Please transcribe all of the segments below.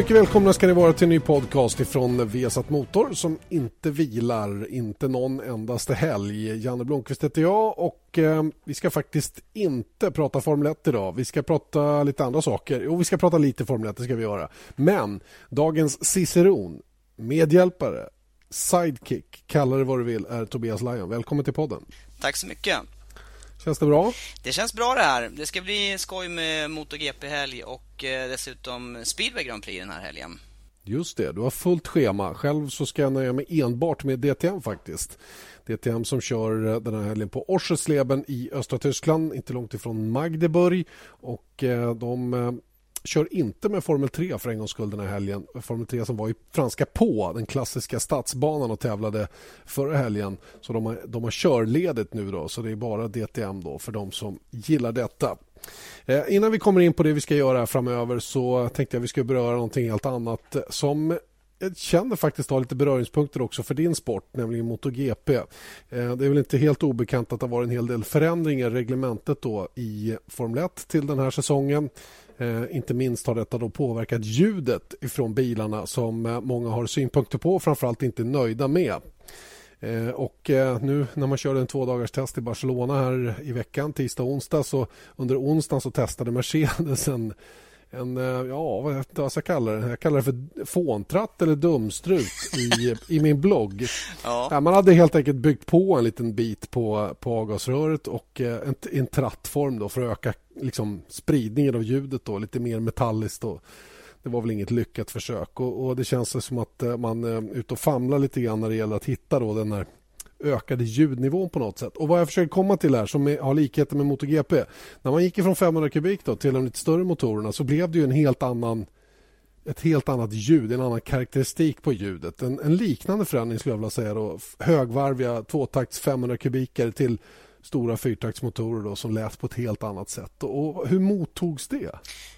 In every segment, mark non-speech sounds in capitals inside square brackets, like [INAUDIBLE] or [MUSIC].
Mycket välkomna ska ni vara till en ny podcast ifrån Vesat Motor som inte vilar, inte någon endaste helg. Janne Blomqvist heter jag och eh, vi ska faktiskt inte prata Formel 1 idag. Vi ska prata lite andra saker. Jo, vi ska prata lite Formel 1, det ska vi göra. Men dagens ciceron, medhjälpare, sidekick, kalla det vad du vill, är Tobias Lajon. Välkommen till podden. Tack så mycket. Känns det bra? Det känns bra det här. Det ska bli skoj med MotoGP-helg och eh, dessutom Speedway Grand Prix den här helgen. Just det, du har fullt schema. Själv så ska jag nöja mig enbart med DTM faktiskt. DTM som kör eh, den här helgen på Oschersleben i östra Tyskland, inte långt ifrån Magdeburg. Och eh, de kör inte med Formel 3 för en gångs skull den här helgen. Formel 3 som var i franska på den klassiska stadsbanan och tävlade förra helgen. Så de har, de har körledigt nu då, så det är bara DTM då för de som gillar detta. Eh, innan vi kommer in på det vi ska göra framöver så tänkte jag vi ska beröra någonting helt annat eh, som jag känner faktiskt ha lite beröringspunkter också för din sport, nämligen MotoGP. Eh, det är väl inte helt obekant att det har varit en hel del förändringar i reglementet då i Formel 1 till den här säsongen. Eh, inte minst har detta då påverkat ljudet från bilarna som eh, många har synpunkter på och framförallt inte är nöjda med. Och nu när man körde en två dagars test i Barcelona här i veckan, tisdag och onsdag, så under onsdagen så testade Mercedes en en, eh, ja vad ska jag kalla det? Jag kallar det för fåntratt eller dumstrut i, i min blogg. Ja. Man hade helt enkelt byggt på en liten bit på, på avgasröret och eh, en, en trattform då för att öka liksom, spridningen av ljudet då, lite mer metalliskt. Då. Det var väl inget lyckat försök och, och det känns som att eh, man är ute och famlar lite grann när det gäller att hitta då den här ökade ljudnivån på något sätt. Och vad jag försöker komma till här som har likheter med MotoGP. När man gick ifrån 500 kubik då, till de lite större motorerna så blev det ju en helt annan ett helt annat ljud, en annan karaktäristik på ljudet. En, en liknande förändring skulle jag vilja säga då. Högvarviga tvåtakts 500 kubikare till stora fyrtaktsmotorer då, som lät på ett helt annat sätt. Och hur mottogs det?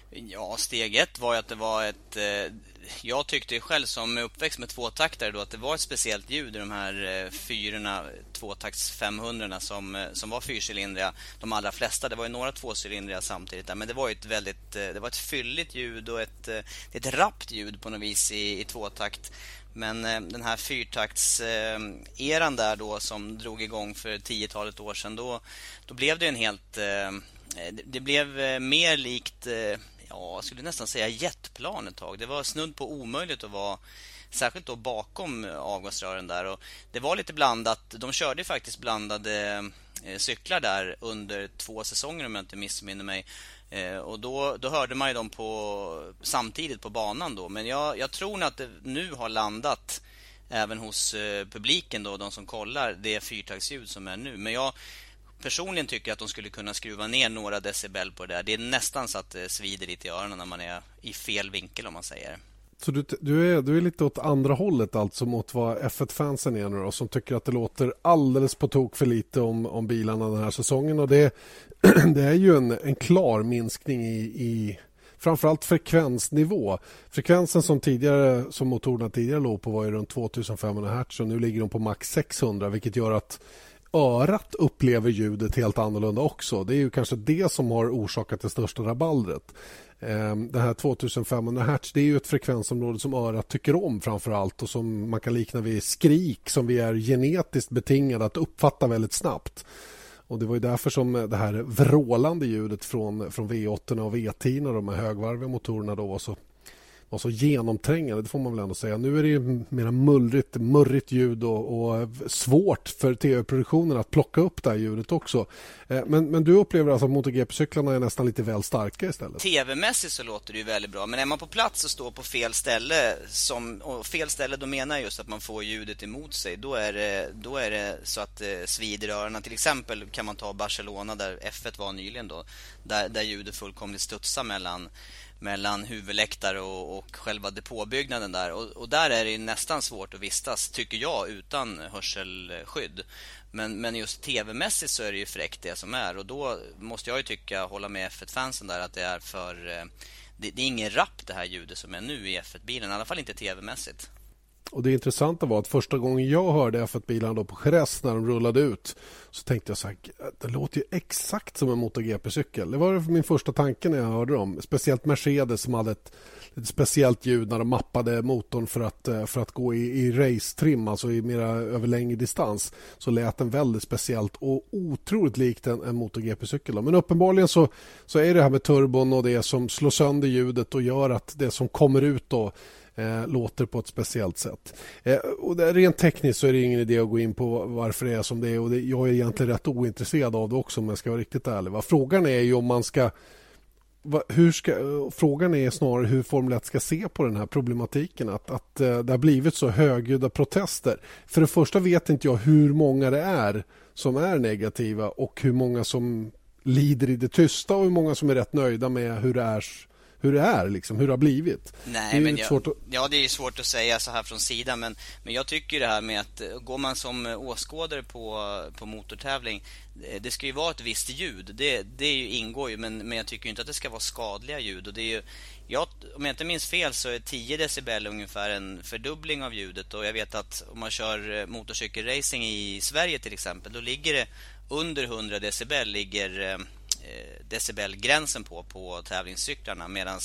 Ja, steg ett var ju att det var ett... Eh, jag tyckte själv som uppväxt med tvåtaktare då att det var ett speciellt ljud i de här eh, fyrorna, tvåtakts 500 som, eh, som var fyrcylindriga. De allra flesta, det var ju några tvåcylindriga samtidigt där, men det var ett väldigt, eh, det var ett fylligt ljud och ett, ett rappt ljud på något vis i, i tvåtakt. Men den här fyrtaktseran där då som drog igång för tiotalet år sedan, då, då blev det en helt... Det blev mer likt ja, jag skulle nästan säga jetplan ett tag. Det var snudd på omöjligt att vara särskilt då bakom avgasrören där. Och det var lite blandat. De körde faktiskt blandade eh, cyklar där under två säsonger om jag inte missminner mig. Eh, och då, då hörde man ju dem på, samtidigt på banan då. Men jag, jag tror att det nu har landat även hos eh, publiken då, de som kollar, det fyrtaktsljud som är nu. Men jag, personligen tycker jag att de skulle kunna skruva ner några decibel på det där. Det är nästan så att det svider lite i öronen när man är i fel vinkel om man säger. Så du, du, är, du är lite åt andra hållet alltså mot vad F1-fansen är nu då, som tycker att det låter alldeles på tok för lite om, om bilarna den här säsongen och det, [CLEARS THROAT] det är ju en, en klar minskning i, i framförallt frekvensnivå. Frekvensen som, tidigare, som motorerna tidigare låg på var ju runt 2500 Hz och nu ligger de på max 600 vilket gör att örat upplever ljudet helt annorlunda också. Det är ju kanske det som har orsakat det största rabaldret. Ehm, det här 2500 Hz det är ju ett frekvensområde som örat tycker om framför allt och som man kan likna vid skrik som vi är genetiskt betingade att uppfatta väldigt snabbt. Och Det var ju därför som det här vrålande ljudet från, från V8 och V10 de här högvarviga motorerna då var så var så genomträngande, det får man väl ändå säga. Nu är det ju mer mullrigt, murrigt ljud och, och eh, svårt för tv-produktionen att plocka upp det här ljudet också. Eh, men, men du upplever alltså att MotoGP-cyklarna är nästan lite väl starka istället? TV-mässigt så låter det ju väldigt bra, men är man på plats och står på fel ställe, som, och fel ställe då menar jag just att man får ljudet emot sig, då är det, då är det så att eh, det svider i öronen. Till exempel kan man ta Barcelona där F1 var nyligen då, där, där ljudet fullkomligt studsar mellan mellan huvudläktare och, och själva depåbyggnaden där. Och, och, där är det nästan svårt att vistas, tycker jag, utan hörselskydd. Men, men just tv-mässigt så är det ju fräckt det som är. Och då måste jag ju tycka, hålla med F1-fansen där, att det är för... Eh, det, det, är ingen rapp det här ljudet som är nu i F1-bilen, i alla fall inte tv-mässigt. Och Det intressanta var att första gången jag hörde F1-bilarna på Jerez när de rullade ut så tänkte jag så här, det låter ju exakt som en MotoGP-cykel. Det var min första tanke när jag hörde dem. Speciellt Mercedes som hade ett, ett speciellt ljud när de mappade motorn för att, eh, för att gå i, i racetrim, alltså i mera över längre distans. Så lät den väldigt speciellt och otroligt likt en, en MotoGP-cykel. Men uppenbarligen så, så är det här med turbon och det som slår sönder ljudet och gör att det som kommer ut då eh, låter på ett speciellt sätt. Eh, och rent tekniskt så är det ingen idé att gå in på varför det är som det är och det, jag är egentligen rätt ointresserad av det också om jag ska vara riktigt ärlig. Va? Frågan är ju om man ska hur ska, frågan är snarare hur Formel 1 ska se på den här problematiken att, att eh, det har blivit så högljudda protester. För det första vet inte jag hur många det är som är negativa och hur många som lider i det tysta och hur många som är rätt nöjda med hur det är hur det är, liksom, hur det har blivit. Nej, men jag, att... Ja, det är svårt att säga så här från sidan, men, men jag tycker det här med att eh, går man som åskådare på, på motortävling, eh, det ska ju vara ett visst ljud, det, det ju, ingår ju, men, men jag tycker inte att det ska vara skadliga ljud. Och det är ju, jag, om jag inte minns fel så är 10 decibel ungefär en fördubbling av ljudet och jag vet att om man kör eh, motorcykelracing i Sverige till exempel, då ligger det under 100 decibel ligger Eh, decibelgränsen på på tävlingscyklarna medan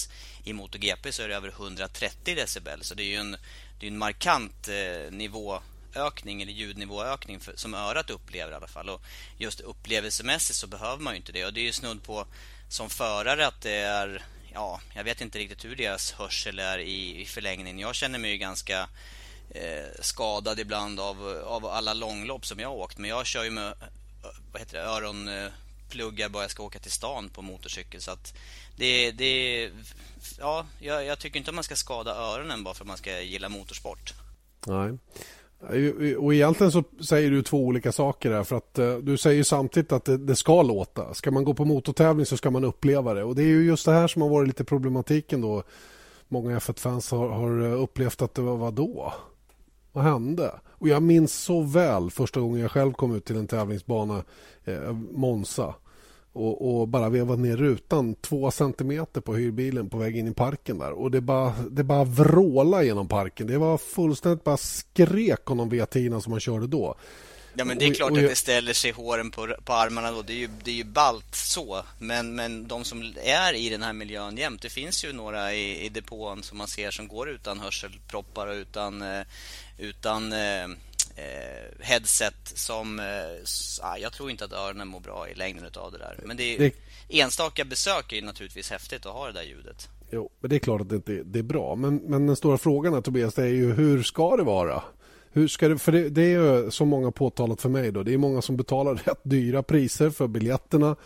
i MotoGP så är det över 130 decibel. Så det är ju en, det är en markant eh, nivåökning eller ljudnivåökning för, som örat upplever i alla fall. Och just upplevelsemässigt så behöver man ju inte det. Och det är ju snudd på som förare att det är ja, jag vet inte riktigt hur deras hörsel är i, i förlängningen. Jag känner mig ju ganska eh, skadad ibland av, av alla långlopp som jag har åkt. Men jag kör ju med vad heter det, öron eh, pluggar bara jag ska åka till stan på motorcykel. Så att det, det ja, jag, jag tycker inte att man ska skada öronen bara för att man ska gilla motorsport. Nej. Och egentligen så säger du två olika saker där för att eh, du säger samtidigt att det, det, ska låta. Ska man gå på motortävling så ska man uppleva det och det är ju just det här som har varit lite problematiken då. Många F1-fans har, har, upplevt att det var vadå? då? Vad hände? Och jag minns så väl första gången jag själv kom ut till en tävlingsbana, eh, Monza och, och, bara vevade ner rutan två centimeter på hyrbilen på väg in i parken där. Och det bara, det bara vråla genom parken. Det var fullständigt bara skrek om de V10 som man körde då. Ja men det är klart och, och att det ställer sig håren på, på armarna då. Det är ju, det är ju balt så. Men, men de som är i den här miljön jämt. Det finns ju några i, i depån som man ser som går utan hörselproppar och utan, eh, utan eh, eh, headset som... Eh, jag tror inte att öronen mår bra i längden av det där. Men det är, det... enstaka besök är naturligtvis häftigt att ha det där ljudet. Jo, men det är klart att det inte det är bra. Men, men den stora frågan här, Tobias, är ju hur ska det vara? Hur ska det, för det, det är så många påtalat för mig. Då. Det är många som betalar [LAUGHS] rätt dyra priser för biljetterna.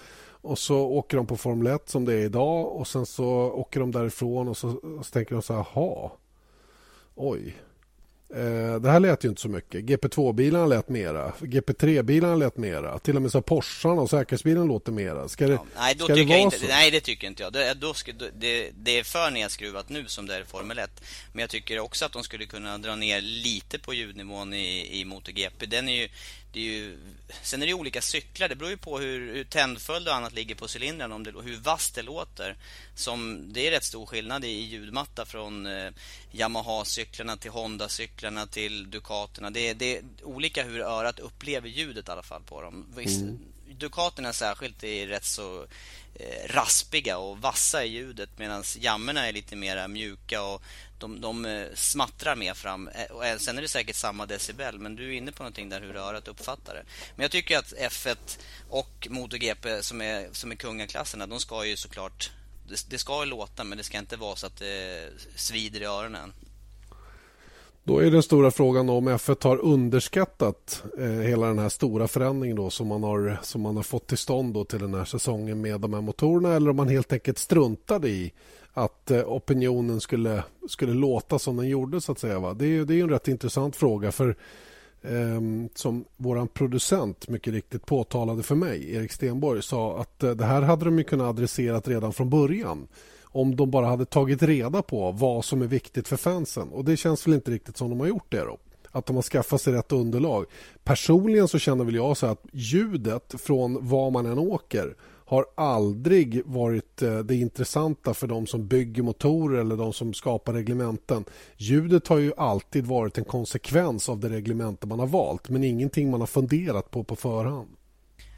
Och så åker de på Formel 1 som det är idag och sen så åker de därifrån och så, så tänker de så här, jaha, oj, det här lät ju inte så mycket. GP2-bilarna lät mera. GP3-bilarna lät mera. Till och med så Porscharna och säkerhetsbilen låter mera. Ska det, ja, nej, då ska det vara inte, så? Nej, det tycker inte jag. Det, då ska, det, det är för nedskruvat nu som det är i Formel 1. Men jag tycker också att de skulle kunna dra ner lite på ljudnivån i, i MotoGP. Den är ju det är ju, sen är det olika cyklar. Det beror ju på hur, hur tändföljd och annat ligger på cylindern om det, hur vass det låter. Som, det är rätt stor skillnad i ljudmatta från eh, Yamaha-cyklarna till Honda-cyklarna till Ducaterna. Det, det är olika hur örat upplever ljudet i alla fall på dem. Mm. Ducaterna särskilt är rätt så eh, raspiga och vassa i ljudet medan jammerna är lite mer mjuka och de, de eh, smattrar mer fram. Eh, sen är det säkert samma decibel, men du är inne på någonting där hur örat uppfattar det. Men jag tycker att F1 och MotoGP som är, som är kungaklasserna, de ska ju såklart... Det, det ska låta, men det ska inte vara så att det svider i öronen. Då är den stora frågan om F1 har underskattat eh, hela den här stora förändringen då som man har, som man har fått till stånd då till den här säsongen med de här motorerna eller om man helt enkelt struntade i att eh, opinionen skulle, skulle låta som den gjorde. så att säga. Va? Det, är, det är en rätt intressant fråga. för eh, Som vår producent mycket riktigt påtalade för mig, Erik Stenborg sa att eh, det här hade de kunnat adressera redan från början om de bara hade tagit reda på vad som är viktigt för fansen. Och Det känns väl inte riktigt som de har gjort det. då att de har skaffat sig rätt underlag. Personligen så känner väl jag så att ljudet från var man än åker har aldrig varit eh, det intressanta för de som bygger motorer eller de som skapar reglementen. Ljudet har ju alltid varit en konsekvens av det reglemente man har valt men ingenting man har funderat på på förhand.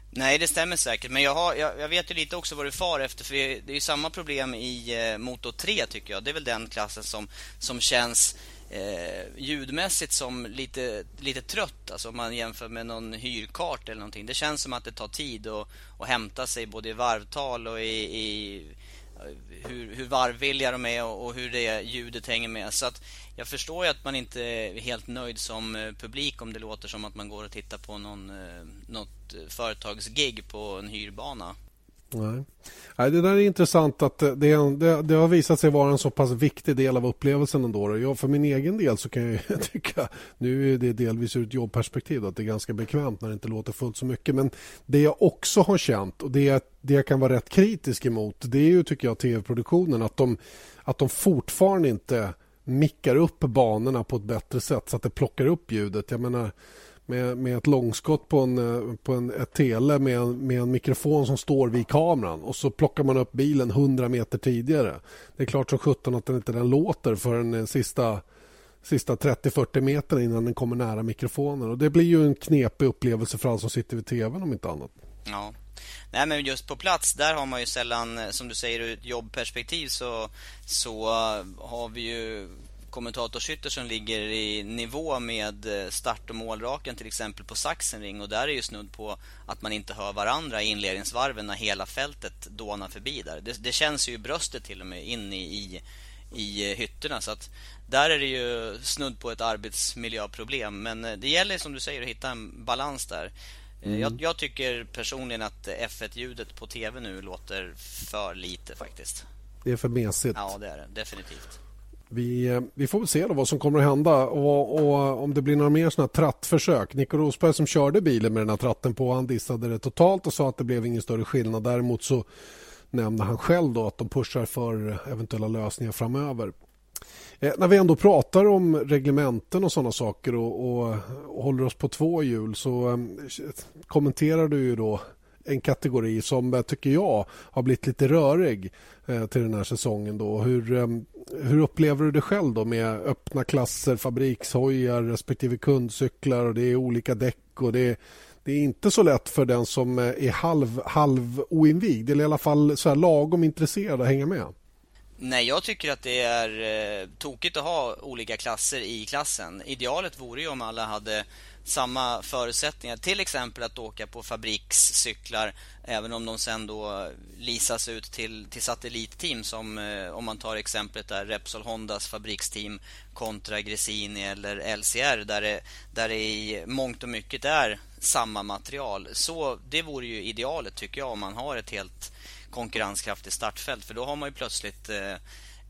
Nej, det stämmer säkert. Men jag, har, jag, jag, vet ju lite också vad du far efter. För det är ju samma problem i eh, Moto 3 tycker jag. Det är väl den klassen som, som känns eh, ljudmässigt som lite, lite trött. Alltså om man jämför med någon hyrkart eller någonting. Det känns som att det tar tid att, att hämta sig både i varvtal och i, i hur, hur varvvilliga de är och, och, hur det ljudet hänger med. Så att jag förstår ju att man inte är helt nöjd som eh, publik om det låter som att man går och tittar på någon, eh, något eh, företagsgig på en hyrbana. Nej. Nej, det där är intressant att eh, det, det, det, har visat sig vara en så pass viktig del av upplevelsen ändå. Jag, för min egen del så kan jag [LAUGHS] tycka, nu är det delvis ur ett jobbperspektiv, att det är ganska bekvämt när det inte låter fullt så mycket. Men det jag också har känt och det, det jag kan vara rätt kritisk emot det är ju tycker jag tv-produktionen att de, att de fortfarande inte mickar upp banorna på ett bättre sätt så att det plockar upp ljudet. Jag menar med, med ett långskott på en, eh, på en ett tele med en, med en mikrofon som står vid kameran och så plockar man upp bilen 100 meter tidigare. Det är klart som sjutton att den inte den låter för den eh, sista sista 30-40 meter innan den kommer nära mikrofonen. Och Det blir ju en knepig upplevelse för alla som sitter vid tvn om inte annat. Ja. Nej men just på plats, där har man ju sällan, eh, som du säger ur ett jobbperspektiv så, så har vi ju kommentatorshytter som ligger i nivå med eh, start och målraken till exempel på Sachsenring och där är ju snudd på att man inte hör varandra i inledningsvarven när hela fältet dånar förbi där. Det, det känns ju i bröstet till och med in i, i, i eh, hytterna så att där är det ju snudd på ett arbetsmiljöproblem men eh, det gäller som du säger att hitta en balans där. Mm. Jag, jag, tycker personligen att F1-ljudet på TV nu låter för lite faktiskt. Det är för mesigt. Ja, det är det. Definitivt. Vi, vi får väl se då vad som kommer att hända och, och om det blir några mer sådana trattförsök. Nico Rosberg som körde bilen med den här tratten på han dissade det totalt och sa att det blev ingen större skillnad. Däremot så nämnde han själv då att de pushar för eventuella lösningar framöver. Eh, när vi ändå pratar om reglementen och sådana saker och, och, och håller oss på två hjul så eh, kommenterar du ju då en kategori som tycker jag har blivit lite rörig eh, till den här säsongen. Då. Hur, eh, hur upplever du det själv då med öppna klasser, fabrikshojar respektive kundcyklar och det är olika däck och det det är inte så lätt för den som eh, är halv, halv oinvigd eller i alla fall så här lagom intresserad att hänga med. Nej, jag tycker att det är eh, tokigt att ha olika klasser i klassen. Idealet vore ju om alla hade samma förutsättningar. Till exempel att åka på fabrikscyklar även om de sen då lisas ut till, till satellitteam som eh, om man tar exemplet där Repsol Hondas fabriksteam kontra Gresini eller LCR där det, där det i mångt och mycket är samma material. Så det vore ju idealet tycker jag om man har ett helt konkurrenskraftigt startfält för då har man ju plötsligt eh,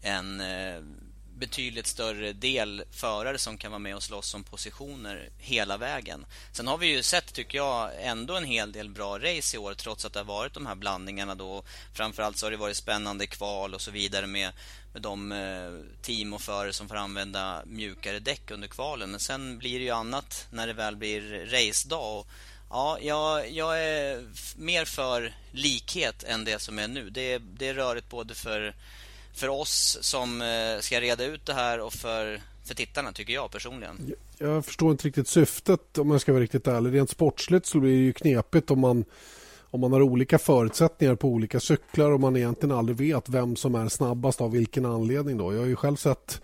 en eh, betydligt större del förare som kan vara med och slåss om positioner hela vägen. Sen har vi ju sett, tycker jag, ändå en hel del bra race i år trots att det har varit de här blandningarna då. Framförallt så har det varit spännande kval och så vidare med, med de eh, team och förare som får använda mjukare däck under kvalen. Men sen blir det ju annat när det väl blir racedag. Ja, jag, jag är mer för likhet än det som är nu. Det, det är rörigt både för för oss som eh, ska reda ut det här och för, för tittarna, tycker jag personligen. Jag förstår inte riktigt syftet om jag ska vara riktigt ärlig. Rent sportsligt så blir det ju knepigt om man, om man har olika förutsättningar på olika cyklar och man egentligen aldrig vet vem som är snabbast av vilken anledning. Då. Jag har ju själv sett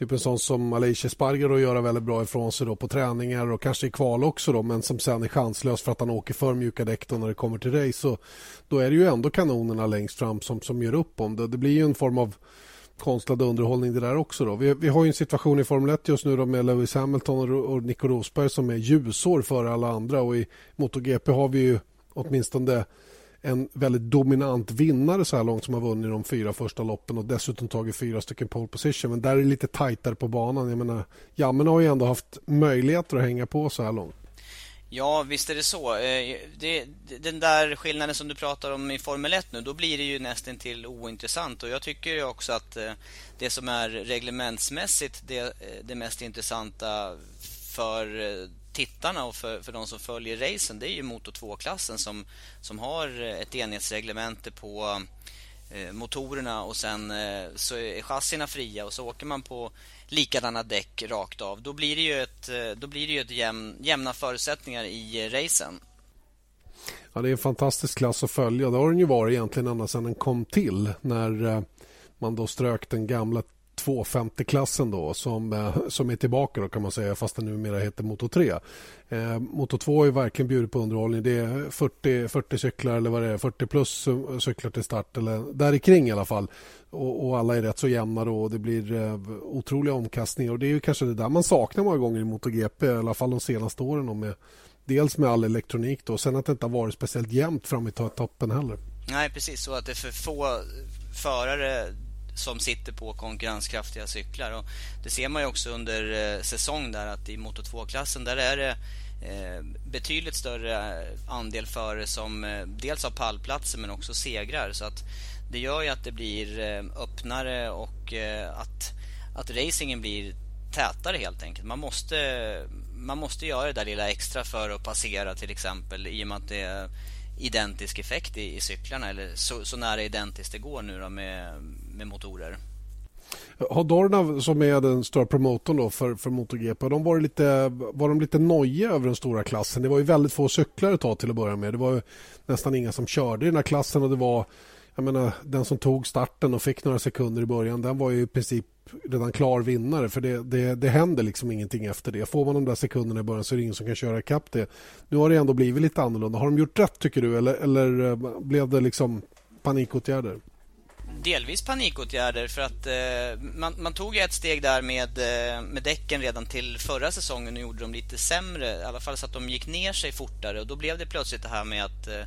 Typ en sån som Alicia Sparger att göra väldigt bra ifrån sig då på träningar och kanske i kval också då, men som sen är chanslös för att han åker för mjuka däck då när det kommer till race. Så då är det ju ändå kanonerna längst fram som, som gör upp om det. Det blir ju en form av konstlad underhållning det där också. Då. Vi, vi har en situation i Formel 1 just nu då med Lewis Hamilton och, och Nico Rosberg som är ljusår före alla andra och i MotoGP har vi ju åtminstone en väldigt dominant vinnare så här långt som har vunnit de fyra första loppen och dessutom tagit fyra stycken pole position. Men där är det lite tajtare på banan. Jag menar, Jammen har ju ändå haft möjligheter att hänga på så här långt. Ja, visst är det så. Eh, det, den där skillnaden som du pratar om i Formel 1 nu, då blir det ju nästan till ointressant. Och jag tycker också att eh, det som är reglementsmässigt det, eh, det mest intressanta för tittarna och för, för de som följer racen, det är ju Moto 2-klassen som, som har ett enhetsreglemente på eh, motorerna och sen eh, så är chassierna fria och så åker man på likadana däck rakt av. Då blir det ju, ett, eh, då blir det ju ett jäm, jämna förutsättningar i racen. Ja, det är en fantastisk klass att följa. Det har den ju varit egentligen ända sedan den kom till när eh, man då strök den gamla 250-klassen då som, eh, som är tillbaka då kan man säga fast den numera heter Moto 3. Eh, Moto 2 är verkligen bjudit på underhållning. Det är 40, 40 cyklar eller vad det är, 40 plus eh, cyklar till start eller där kring i alla fall. Och, och, alla är rätt så jämna då och det blir eh, otroliga omkastningar och det är ju kanske det där man saknar många gånger i MotoGP i alla fall de senaste åren då med dels med all elektronik då och sen att det inte har varit speciellt jämnt fram i toppen heller. Nej precis, så att det är för få förare som sitter på konkurrenskraftiga cyklar. Och det ser man ju också under eh, säsong där att i Moto 2-klassen där är det eh, betydligt större eh, andel förare som eh, dels har pallplatser men också segrar. Så att det gör ju att det blir eh, öppnare och eh, att, att racingen blir tätare helt enkelt. Man måste, man måste göra det där lilla extra för att passera till exempel i och med att det är identisk effekt i, i cyklarna eller så, så nära identiskt det går nu då med, med motorer. Har Dorna som är den stora promotorn då för, för MotoGP, de var, lite, var de lite nojiga över den stora klassen? Det var ju väldigt få cyklar att ta till att börja med. Det var nästan inga som körde i den här klassen och det var jag menar, den som tog starten och fick några sekunder i början den var ju i princip redan klar vinnare för det, det, det händer liksom ingenting efter det. Får man de där sekunderna i början så är det ingen som kan köra ikapp det. Nu har det ändå blivit lite annorlunda. Har de gjort rätt tycker du eller, eller eh, blev det liksom panikåtgärder? Delvis panikåtgärder för att eh, man, man, tog ett steg där med, eh, med däcken redan till förra säsongen och gjorde dem lite sämre. I alla fall så att de gick ner sig fortare och då blev det plötsligt det här med att, eh,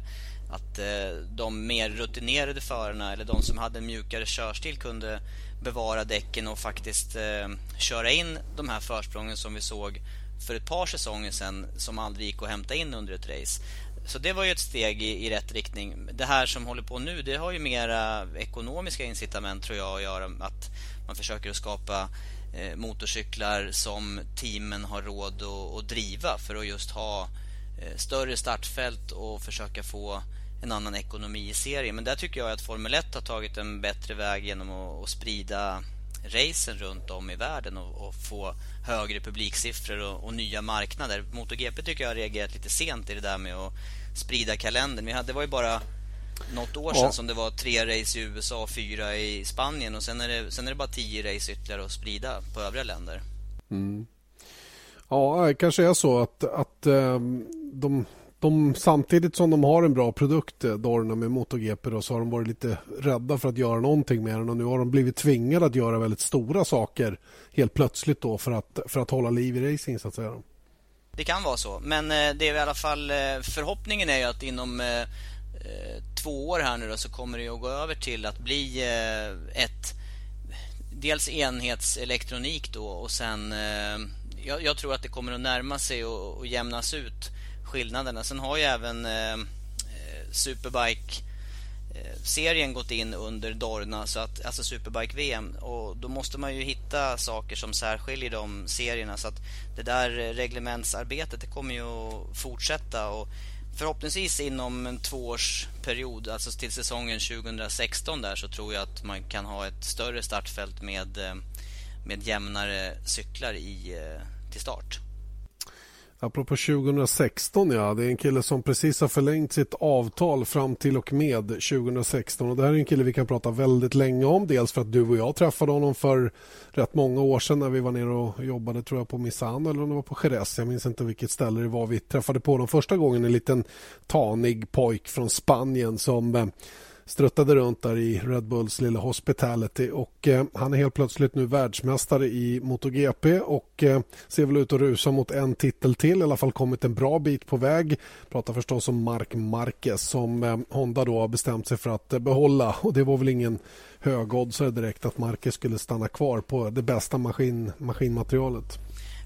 att eh, de mer rutinerade förarna eller de som hade en mjukare körstil kunde bevara däcken och faktiskt eh, köra in de här försprången som vi såg för ett par säsonger sedan som aldrig gick att hämta in under ett race. Så det var ju ett steg i, i, rätt riktning. Det här som håller på nu, det har ju mera ekonomiska incitament tror jag att göra att man försöker att skapa eh, motorcyklar som teamen har råd att, att driva för att just ha eh, större startfält och försöka få en annan ekonomi i serien. Men där tycker jag att Formel 1 har tagit en bättre väg genom att, att sprida racen runt om i världen och, och få högre publiksiffror och, och, nya marknader. MotoGP tycker jag har reagerat lite sent i det där med att sprida kalendern. Vi hade, det var ju bara något år sedan ja. som det var tre race i USA och fyra i Spanien och sen är det, sen är det bara tio race ytterligare att sprida på övriga länder. Mm. Ja, det kanske är så att, att um, de de, samtidigt som de har en bra produkt, eh, Dorna med MotoGP, då, så har de varit lite rädda för att göra någonting med den. Och nu har de blivit tvingade att göra väldigt stora saker helt plötsligt då för att, för att hålla liv i racing så att säga. Det kan vara så, men eh, det är i alla fall eh, förhoppningen är ju att inom två år här nu då, så kommer det att gå över till att bli ett dels enhetselektronik då och sen jag, jag, tror att det kommer att närma sig och, och jämnas ut skillnaderna. Sen har ju även eh, eh superbike-serien eh, gått in under Dorna, så att, alltså Superbike VM. Och då måste man ju hitta saker som särskiljer de serierna. Så att det där eh, reglementsarbetet det kommer ju att fortsätta. Och förhoppningsvis inom en tvåårsperiod, alltså till säsongen 2016 där, så tror jag att man kan ha ett större startfält med, med jämnare cyklar i, till start. Apropå 2016, ja. Det är en kille som precis har förlängt sitt avtal fram till och med 2016. Och det här är en kille vi kan prata väldigt länge om. Dels för att du och jag träffade honom för rätt många år sedan när vi var nere och jobbade tror jag på Misano eller om det var på Jerez. Jag minns inte vilket ställe det var. Vi träffade på honom första gången. En liten tanig pojk från Spanien som eh, struttade runt där i Red Bulls lilla Hospitality och eh, han är helt plötsligt nu världsmästare i MotoGP och eh, ser väl ut att rusa mot en titel till, i alla fall kommit en bra bit på väg. Pratar förstås om Mark Marquez som eh, Honda då har bestämt sig för att eh, behålla och det var väl ingen högoddsare direkt att Marquez skulle stanna kvar på det bästa maskin, maskinmaterialet.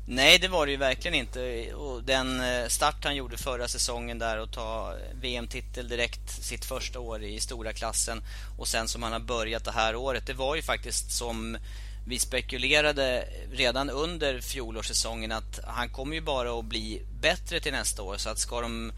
Nej, det var det ju verkligen inte. Och den eh, start han gjorde förra säsongen där och ta eh, VM-titel direkt sitt första år i stora klassen och sen som han har börjat det här året. Det var ju faktiskt som vi spekulerade redan under fjolårssäsongen att han kommer ju bara att bli bättre till nästa år. Så att ska de,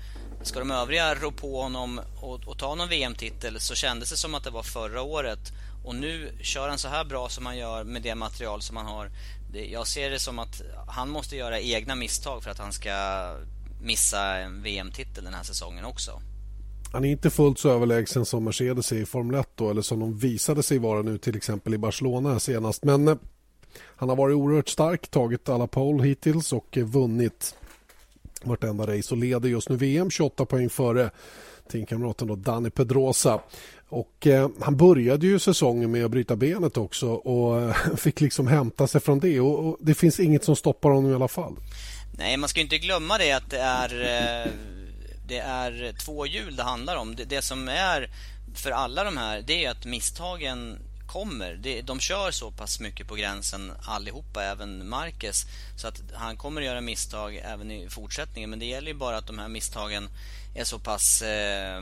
ska de övriga rå på honom och, och ta någon VM-titel så kändes det som att det var förra året. Och nu kör han så här bra som han gör med det material som han har. Det, jag ser det som att han måste göra egna misstag för att han ska missa en VM-titel den här säsongen också. Han är inte fullt så överlägsen som Mercedes är i Formel 1 då, eller som de visade sig vara nu till exempel i Barcelona senast. Men eh, han har varit oerhört stark, tagit alla pole hittills och eh, vunnit vartenda race och leder just nu VM 28 poäng före teamkamraten då Danny Pedrosa. Och, eh, han började ju säsongen med att bryta benet också och eh, [LAUGHS] fick liksom hämta sig från det. Och, och, det finns inget som stoppar honom i alla fall. Nej, man ska inte glömma det att det är eh det är två hjul det handlar om. Det, det som är för alla de här, det är att misstagen kommer. Det, de kör så pass mycket på gränsen allihopa, även Marquez. Så att han kommer att göra misstag även i fortsättningen. Men det gäller ju bara att de här misstagen är så pass eh,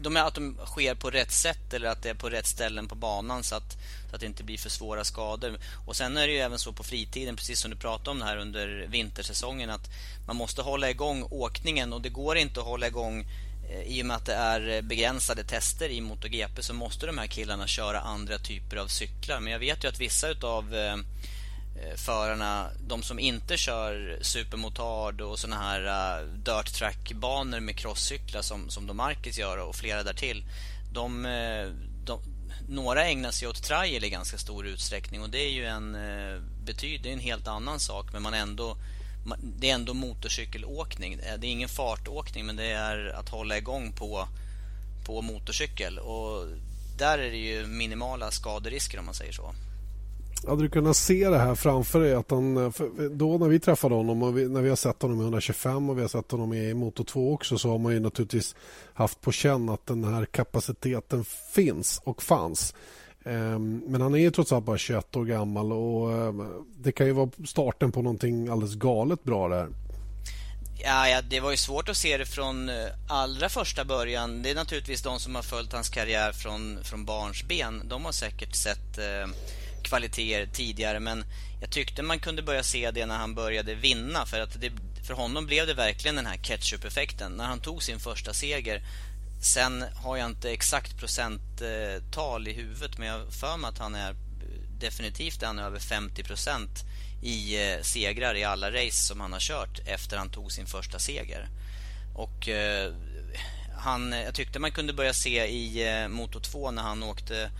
de är att de sker på rätt sätt eller att det är på rätt ställen på banan så att, så att det inte blir för svåra skador. Och Sen är det ju även så på fritiden, precis som du pratade om här under vintersäsongen, att man måste hålla igång åkningen och det går inte att hålla igång eh, i och med att det är eh, begränsade tester i MotoGP så måste de här killarna köra andra typer av cyklar. Men jag vet ju att vissa utav Eh, Eh, förarna, de som inte kör supermotard och såna här uh, dirt track-banor med crosscyklar som, som de Marcus gör och flera därtill. De, eh, de, några ägnar sig åt trial i ganska stor utsträckning och det är ju en, betyder en helt annan sak men man ändå det är ändå motorcykelåkning. Det är ingen fartåkning men det är att hålla igång på, på motorcykel och där är det ju minimala skaderisker om man säger så. Hade du kunnat se det här framför dig? Att han, eh, då när vi träffade honom och vi, när vi har sett honom i 125 och vi har sett honom i Moto 2 också så har man ju naturligtvis haft på känn att den här kapaciteten finns och fanns. Ehm, men han är ju trots allt bara 21 år gammal och ehm, det kan ju vara starten på någonting alldeles galet bra där. Ja, ja, det var ju svårt att se det från eh, allra första början. Det är naturligtvis de som har följt hans karriär från, från barnsben. De har säkert sett eh, kvaliteter tidigare men jag tyckte man kunde börja se det när han började vinna för att det, för honom blev det verkligen den här ketchup-effekten när han tog sin första seger. Sen har jag inte exakt procenttal i huvudet men jag för mig att han är definitivt han är över 50% i eh, segrar i alla race som han har kört efter han tog sin första seger. Och eh, han, jag tyckte man kunde börja se i eh, Moto 2 när han åkte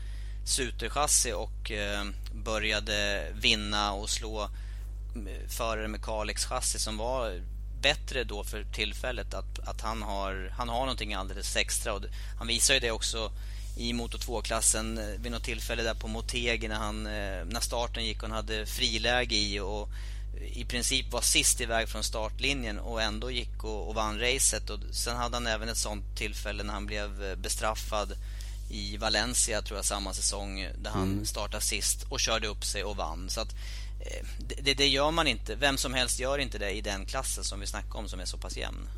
Suterchassi och eh, började vinna och slå mm, förare med Kalix chassi som var bättre då för tillfället att, att han, har, han har någonting alldeles extra. Och han visar ju det också i Moto 2-klassen eh, vid något tillfälle där på Motegi när, han, eh, när starten gick och han hade friläge i och i princip var sist iväg från startlinjen och ändå gick och, och vann racet. Och sen hade han även ett sånt tillfälle när han blev bestraffad i Valencia tror jag samma säsong där han mm. startade sist och körde upp sig och vann. Så att, eh, det, det, gör man inte. Vem som helst gör inte det i den klassen som vi snackar om som är så pass jämn.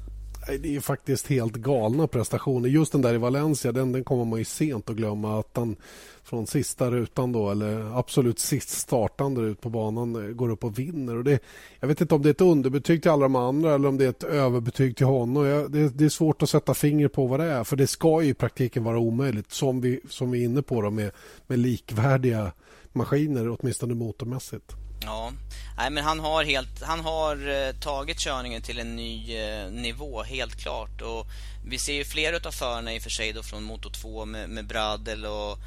Det är faktiskt helt galna prestationer. Just den där i Valencia, den, den kommer man ju sent att glömma. Att han från sista rutan då, eller absolut sist startande ut på banan, eh, går upp och vinner. Och det, jag vet inte om det är ett underbetyg till alla de andra eller om det är ett överbetyg till honom. Jag, det, det, är svårt att sätta finger på vad det är, för det ska ju i praktiken vara omöjligt, som vi, som vi är inne på, då, med, med likvärdiga maskiner, åtminstone motormässigt. Ja, nej men han har, helt, han har eh, tagit körningen till en ny eh, nivå, helt klart. Och vi ser ju flera av förarna i och för sig då från Moto 2 med, med Bradel och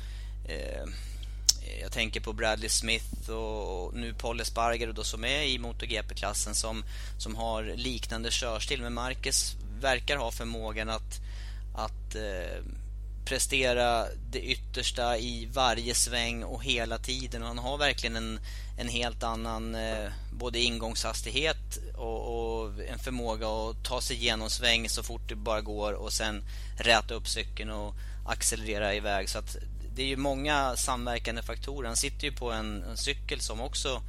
eh, jag tänker på Bradley Smith och nu Paul Espargaro då som är i MotoGP-klassen som, som har liknande körstil. Men Marcus verkar ha förmågan att, att eh, prestera det yttersta i varje sväng och hela tiden. Och han har verkligen en, en helt annan eh, både ingångshastighet och, och, en förmåga att ta sig igenom sväng så fort det bara går och sen räta upp cykeln och accelerera iväg. Så att det är ju många samverkande faktorer. Han sitter ju på en, en cykel som också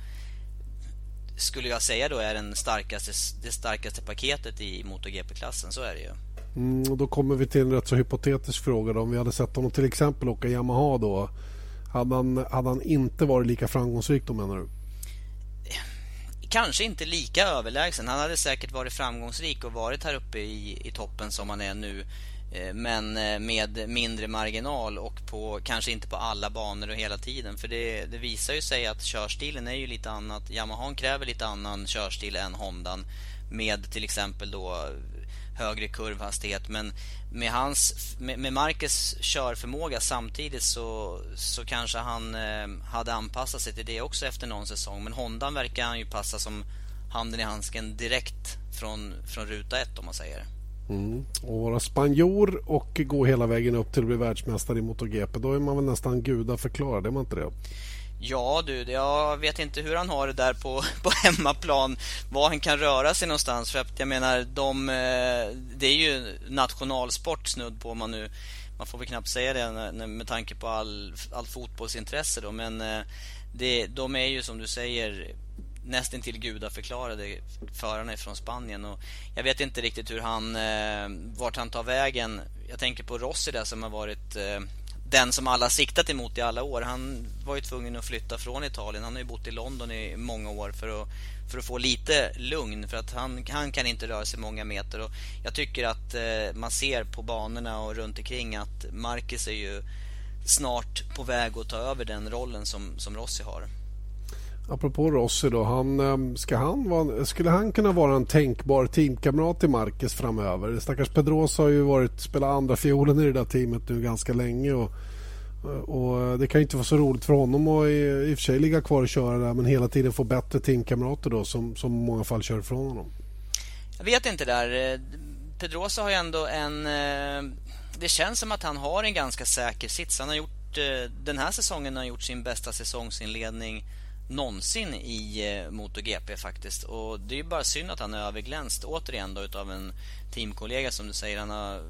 skulle jag säga då är den starkaste, det starkaste paketet i MotoGP-klassen. Så är det ju. Mm, och då kommer vi till en rätt så hypotetisk fråga. Då. Om vi hade sett honom till exempel åka Yamaha då Hade han, hade han inte varit lika framgångsrik då menar du? Kanske inte lika överlägsen. Han hade säkert varit framgångsrik och varit här uppe i, i toppen som han är nu. Eh, men eh, med mindre marginal och på, kanske inte på alla banor och hela tiden. För det, det visar ju sig att körstilen är ju lite annat. Yamaha kräver lite annan körstil än Hondan. Med till exempel då högre kurvhastighet. Men med, hans, med, med Marcus körförmåga samtidigt så, så kanske han eh, hade anpassat sig till det också efter någon säsong. Men Hondan verkar han ju passa som handen i handsken direkt från, från ruta ett om man säger. Mm. Och vara spanjor och gå hela vägen upp till att bli världsmästare i MotoGP. Då är man väl nästan gudaförklarad, är man inte det? Ja du, jag vet inte hur han har det där på, [LAUGHS] på hemmaplan. Var han kan röra sig någonstans. För att jag menar, de, eh, det är ju nationalsport snudd på man nu... Man får väl knappt säga det med tanke på all, all fotbollsintresse då. Men eh, det, de är ju som du säger nästan till gudaförklarade förarna från Spanien. Och jag vet inte riktigt hur han, eh, vart han tar vägen. Jag tänker på Rossi där som har varit den som alla siktat emot i alla år. Han var ju tvungen att flytta från Italien. Han har ju bott i London i många år för att, för att få lite lugn. För att han, han kan inte röra sig många meter. Och jag tycker att eh, man ser på banorna och runt omkring att Marcus är ju snart på väg att ta över den rollen som, som Rossi har. Apropå Rossi då, han, ehm, ska han vara, skulle han kunna vara en tänkbar teamkamrat till Marcus framöver? Stackars Pedrosa har ju varit, spelat andra fiolen i det där teamet nu ganska länge och, och eh, det kan inte vara så roligt för honom att i, i och för sig ligga kvar och köra där men hela tiden få bättre teamkamrater då som, som i många fall kör ifrån honom. Jag vet inte där. Eh, Pedrosa har ju ändå en... Eh, det känns som att han har en ganska säker sits. Han har gjort, den här säsongen har han gjort sin bästa säsongsinledning någonsin i eh, MotoGP faktiskt. Och det är bara synd att han är överglänst återigen då utav en teamkollega som du säger. Han har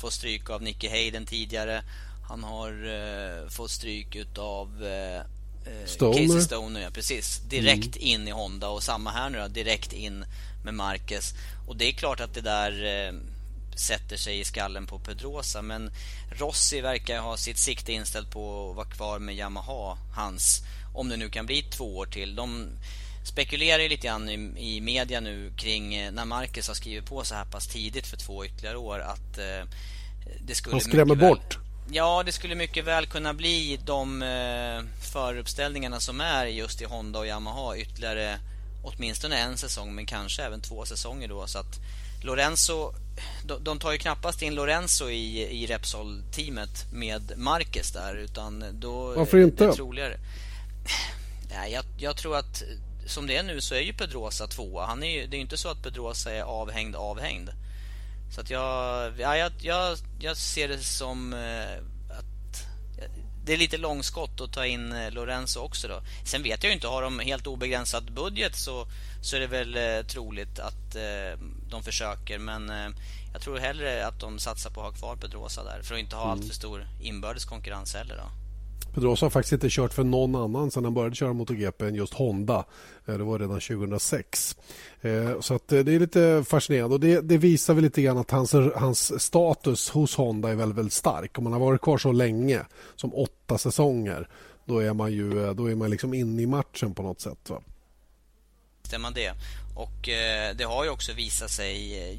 fått stryk av Nicky Hayden tidigare. Han har uh, fått stryk utav uh, Stoner. Casey Stoner, ja, precis. Direkt mm. in i Honda och samma här nu då, direkt in med Marquez. Och det är klart att det där uh, sätter sig i skallen på Pedrosa men Rossi verkar ha sitt sikte inställt på att vara kvar med Yamaha, hans om det nu kan bli två år till. De spekulerar ju lite grann i, i media nu kring eh, när Marcus har skrivit på så här pass tidigt för två ytterligare år att eh, det skulle... Han skrämmer väl, bort. Ja, det skulle mycket väl kunna bli de eh, föruppställningarna som är just i Honda och Yamaha ytterligare åtminstone en säsong men kanske även två säsonger då så att Lorenzo de, de tar ju knappast in Lorenzo i, i Repsol-teamet med Marquez där utan då Varför inte? Det är troligare. Jag, jag, tror att som det är nu så är ju Pedrosa tvåa. Han är ju, det är ju inte så att Pedrosa är avhängd avhängd. Så att jag, ja, jag, jag, ser det som eh, att det är lite långskott att ta in eh, Lorenzo också då. Sen vet jag ju inte, har de helt obegränsad budget så, så är det väl eh, troligt att de försöker. Men jag tror hellre att de satsar på att ha kvar Pedrosa där för att inte ha mm. allt för stor inbördes konkurrens heller då. Pedrosa har faktiskt inte kört för någon annan sedan han började köra MotoGP än just Honda. Eh, det var redan 2006. Eh, så att eh, det är lite fascinerande och det, det visar väl lite grann att hans, hans status hos Honda är väldigt, väldigt stark. Om man har varit kvar så länge som åtta säsonger då är man ju då är man liksom inne i matchen på något sätt. Va? Stämmer det. Och det har ju också visat sig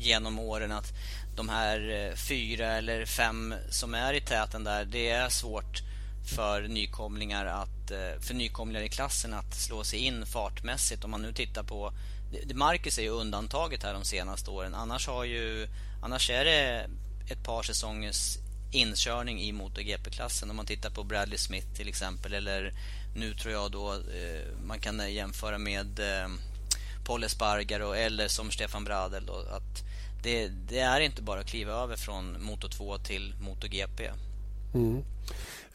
genom åren att de här fyra eller fem som är i täten där, det är svårt för nykomlingar, att, eh, för nykomlingar i klassen att slå sig in fartmässigt. Om man nu tittar på... Marcus är ju undantaget här de senaste åren. Annars, har ju, annars är det ett par säsongers inkörning i MotoGP-klassen. Om man tittar på Bradley Smith till exempel. Eller nu tror jag då eh, man kan jämföra med eh, Paul Espargaro eller som Stefan Bradel. Då, att det, det, är inte bara att kliva över från Moto 2 till MotoGP. Mm.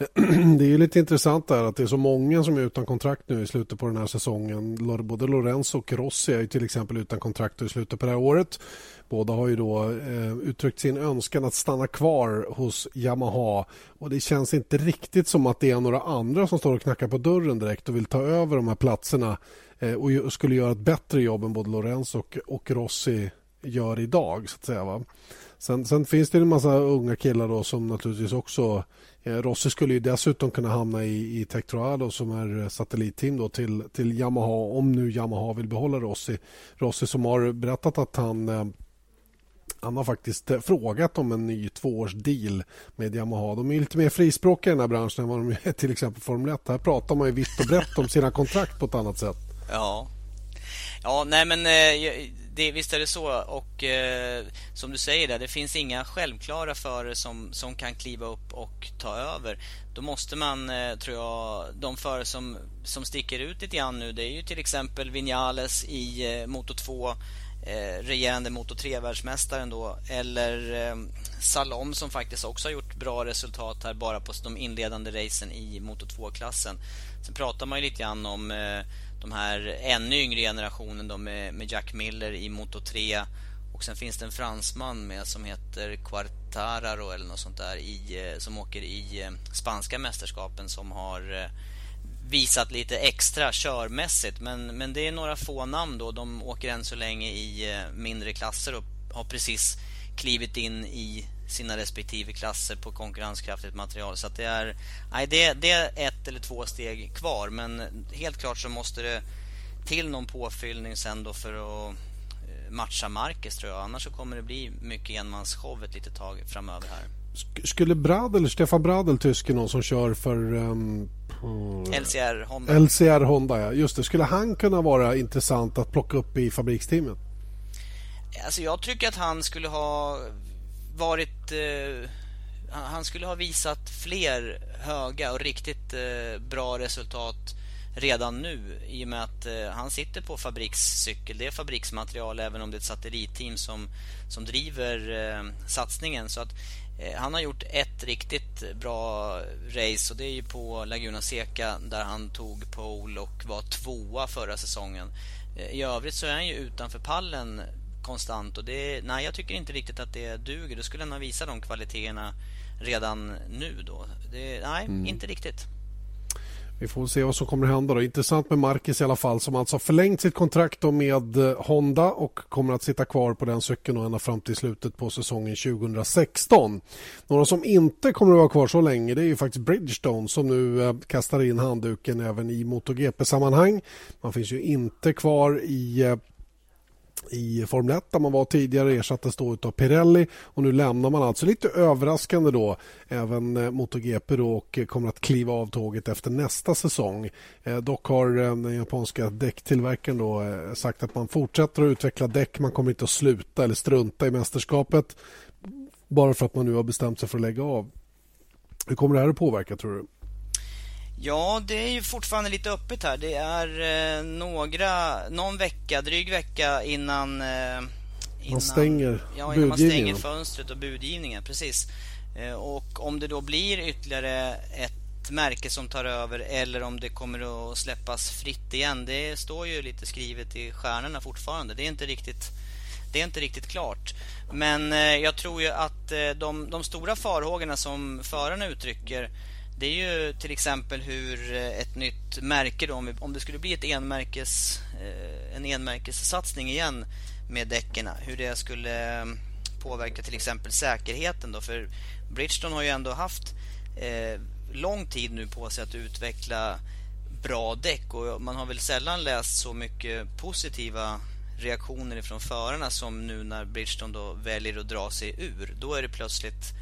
[CLEARS THROAT] Det är ju lite intressant där att det är så många som är utan kontrakt nu i slutet på den här säsongen. Både Lorenzo och Rossi är till exempel utan kontrakt i slutet på det här året. Båda har ju då eh, uttryckt sin önskan att stanna kvar hos Yamaha och det känns inte riktigt som att det är några andra som står och knackar på dörren direkt och vill ta över de här platserna eh, och skulle göra ett bättre jobb än både Lorenzo och, och Rossi gör idag så att säga. Va? Sen, sen, finns det en massa unga killar då som naturligtvis också... Eh, Rossi skulle ju dessutom kunna hamna i, i Tektroado som är eh, satellitteam då till, till Yamaha om nu Yamaha vill behålla Rossi. Rossi som har berättat att han eh, han har faktiskt eh, frågat om en ny tvåårsdeal med Yamaha. De är lite mer frispråkiga i den här branschen än vad de är till exempel Formel 1. Här pratar man ju vitt och brett om sina kontrakt på ett annat sätt. Ja, ja nej men eh, det, visst är det så. Och eh, som du säger, där, det finns inga självklara förare som, som kan kliva upp och ta över. Då måste man, eh, tror jag, de förare som, som sticker ut lite grann nu, det är ju till exempel Vinales i eh, Moto 2 eh, regerande Moto 3-världsmästaren då eller eh, Salom som faktiskt också har gjort bra resultat här bara på de inledande racen i Moto 2-klassen. Sen pratar man ju lite grann om eh, de här ännu yngre generationen då med, med Jack Miller i Moto 3 och sen finns det en fransman med som heter Quartararo eller något sånt där i, eh, som åker i eh, spanska mästerskapen som har eh, visat lite extra körmässigt. Men, men det är några få namn då. De åker än så länge i mindre klasser och har precis klivit in i sina respektive klasser på konkurrenskraftigt material. Så det är, nej, det, det är ett eller två steg kvar. Men helt klart så måste det till någon påfyllning sen då för att eh, matcha Marcus tror jag. Annars så kommer det bli mycket enmansshow ett litet tag framöver här. Skulle Bradel, Stefan Bradel, tysken, någon som kör för um, LCR Honda. LCR Honda, ja. Just det. Skulle han kunna vara intressant att plocka upp i fabriksteamet? Alltså jag tycker att han skulle ha varit... Eh, han skulle ha visat fler höga och riktigt eh, bra resultat redan nu i och med att eh, han sitter på fabrikscykel. Det är fabriksmaterial även om det är ett satellitteam som, som driver eh, satsningen. Så att Eh, han har gjort ett riktigt bra race och det är ju på Laguna Seca där han tog pole och var tvåa förra säsongen. Eh, I övrigt så är han ju utanför pallen konstant och det, nej jag tycker inte riktigt att det duger. Då skulle han ha visat de kvaliteterna redan nu då. Det, nej, mm. inte riktigt. Vi får se vad som kommer att hända. Då. Intressant med Marcus i alla fall som alltså förlängt sitt kontrakt med eh, Honda och kommer att sitta kvar på den cykeln ända fram till slutet på säsongen 2016. Några som inte kommer att vara kvar så länge det är ju faktiskt Bridgestone som nu eh, kastar in handduken även i MotoGP-sammanhang. Man finns ju inte kvar i eh, i Formel 1 där man var tidigare ersattes då av Pirelli och nu lämnar man alltså lite överraskande då även eh, MotoGP då och eh, kommer att kliva av tåget efter nästa säsong. Eh, dock har eh, den japanska däcktillverkaren då eh, sagt att man fortsätter att utveckla däck. Man kommer inte att sluta eller strunta i mästerskapet bara för att man nu har bestämt sig för att lägga av. Hur kommer det här att påverka tror du? Ja, det är ju fortfarande lite öppet här. Det är eh, några, någon vecka, dryg vecka innan... Eh, innan man stänger Ja, innan man stänger fönstret och budgivningen, precis. Eh, och om det då blir ytterligare ett märke som tar över eller om det kommer att släppas fritt igen. Det står ju lite skrivet i stjärnorna fortfarande. Det är inte riktigt, det är inte riktigt klart. Men jag tror ju att de, de stora farhågorna som förarna uttrycker det är ju till exempel hur eh, ett nytt märke då, om det skulle bli ett enmärkes, eh, en enmärkessatsning igen med däcken, hur det skulle eh, påverka till exempel säkerheten då, för Bridgestone har ju ändå haft lång tid nu på sig att utveckla bra däck och man har väl sällan läst så mycket positiva reaktioner från förarna som nu när Bridgestone då väljer att dra sig ur. Då är det plötsligt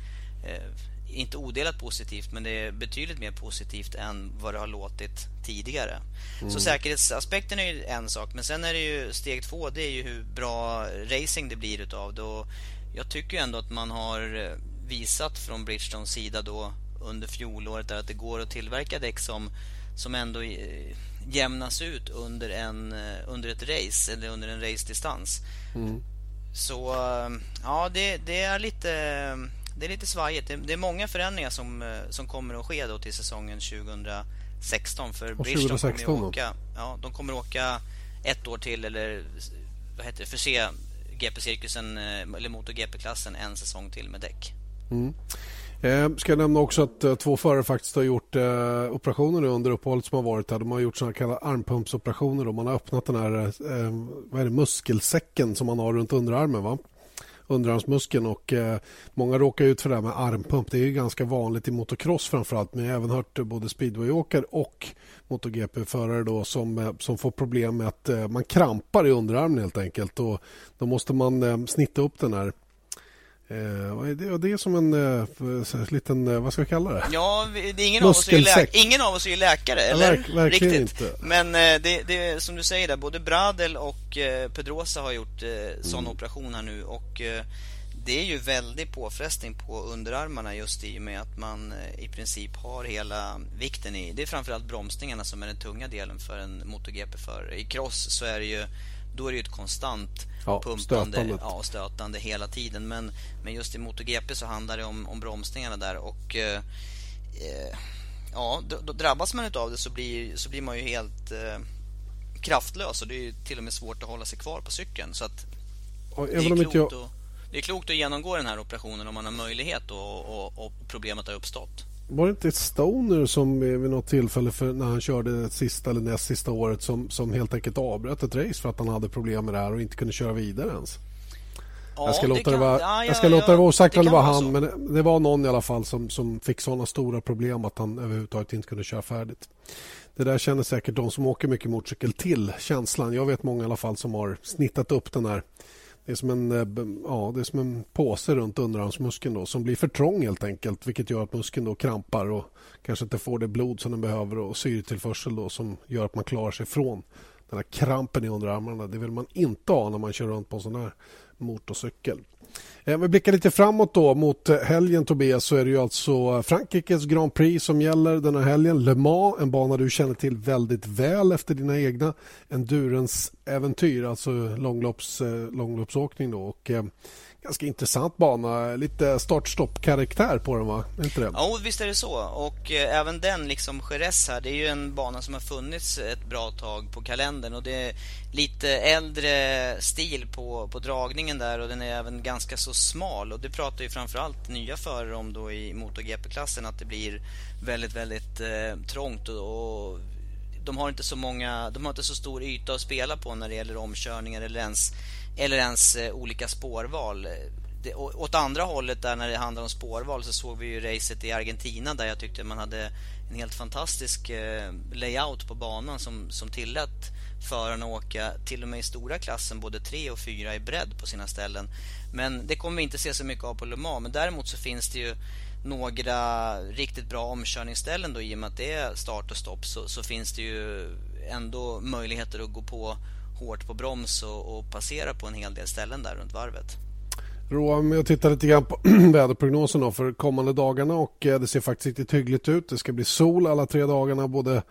inte odelat positivt men det är betydligt mer positivt än vad det har låtit tidigare. Mm. Så säkerhetsaspekten är ju en sak men sen är det ju steg två det är ju hur bra racing det blir utav det och jag tycker ändå att man har visat från Bridgestones sida då under fjolåret att det går att tillverka däck som, som ändå eh, jämnas ut under, en, eh, under ett race eller under en racedistans. Mm. Så eh, ja, det, det är lite det är lite svajigt. Det, är många förändringar som, eh, som kommer att ske då till säsongen 2016. För Bridgestone kommer att åka, ja, de kommer åka ett år till eller vad heter det, förse GP-cirkusen eh, eller MotoGP-klassen en säsong till med däck. Mm. Eh, ska jag nämna också att eh, två förare faktiskt har gjort eh, operationer under uppehållet som har varit här. De har gjort såna kallade armpumpsoperationer. Man har öppnat den här eh, vad är det, muskelsäcken som man har runt underarmen. Va? Underarmsmuskeln och eh, många råkar ut för det här med armpump. Det är ganska vanligt i motocross framförallt men jag har även hört både speedwayåkare och MotoGP-förare då som, eh, som får problem med att eh, man krampar i underarmen helt enkelt och då måste man eh, snitta upp den här Eh, det, det är som en eh, liten, eh, vad ska jag kalla det? Ja, det ingen, av oss är läk- ingen av oss är läkare, eller? Verk, verkligen Riktigt. inte. Men eh, det, det som du säger där, både Bradel och eh, Pedrosa har gjort eh, sån mm. operation här nu och eh, det är ju väldigt påfrestning på underarmarna just i och med att man eh, i princip har hela vikten i, det är framförallt bromsningarna som är den tunga delen för en MotoGP-förare. I cross så är det ju då är det ju ett konstant ja, pumpande stötande. Ja, stötande hela tiden. Men, men just i MotoGP så handlar det om, om bromsningarna där och eh, eh ja, då, då, drabbas man av det så blir, så blir man ju helt eh, kraftlös och det är till och med svårt att hålla sig kvar på cykeln. Så att det, är klokt jag... att, det är klokt att genomgå den här operationen om man har möjlighet och, och, och problemet har uppstått. Var det inte Stoner som vid något tillfälle för när han körde det sista eller näst sista året som, som helt enkelt avbröt ett race för att han hade problem med det här och inte kunde köra vidare ens? Ja, jag ska låta det, kan, det vara, ja, jag ska ja, låta det vara osagt om det var han men det, det, var någon i alla fall som, som fick sådana stora problem att han överhuvudtaget inte kunde köra färdigt. Det där känner säkert de som åker mycket motorcykel till känslan. Jag vet många i alla fall som har snittat upp den här det är som en, eh, ja, det är som en påse runt underarmsmuskeln då, som blir för trång helt enkelt vilket gör att muskeln då krampar och kanske inte får det blod som den behöver och syretillförsel då, som gör att man klarar sig från den här krampen i underarmarna. Det vill man inte ha när man kör runt på en sån här motorcykel. Eh, om vi blickar lite framåt då mot eh, helgen Tobias så är det ju alltså Frankrikes Grand Prix som gäller den här helgen. Le Mans, en bana du känner till väldigt väl efter dina egna endurance äventyr, alltså långlopps, eh, långloppsåkning då. Och, ganska intressant bana. Lite start-stopp-karaktär på den, va? Inte det? Ja, visst är det så. Och eh, även den, liksom Jerez här, det är ju en bana som har funnits ett bra tag på kalendern. Och det är lite äldre stil på, på dragningen där och den är även ganska så smal. Och det pratar ju framförallt nya förare om då i MotoGP-klassen, att det blir väldigt, väldigt eh, trångt och, och de har inte så många, de har inte så stor yta att spela på när det gäller omkörningar eller ens eller ens eh, olika spårval. Eh, det, åt andra hållet där när det handlar om spårval så såg vi ju racet i Argentina där jag tyckte man hade en helt fantastisk eh, layout på banan som, som tillät förarna åka till och med i stora klassen både 3 och 4 i bredd på sina ställen. Men det kommer vi inte se så mycket av på Le Mans. Men däremot så finns det ju några riktigt bra omkörningsställen då i och med att det är start och stopp så, så finns det ju ändå möjligheter att gå på hårt på broms och, och passera på en hel del ställen där runt varvet. Roam, jag tittar lite grann på [CLEARS THROAT] väderprognosen för kommande dagarna och eh, det ser faktiskt riktigt hyggligt ut. Det ska bli sol alla tre dagarna både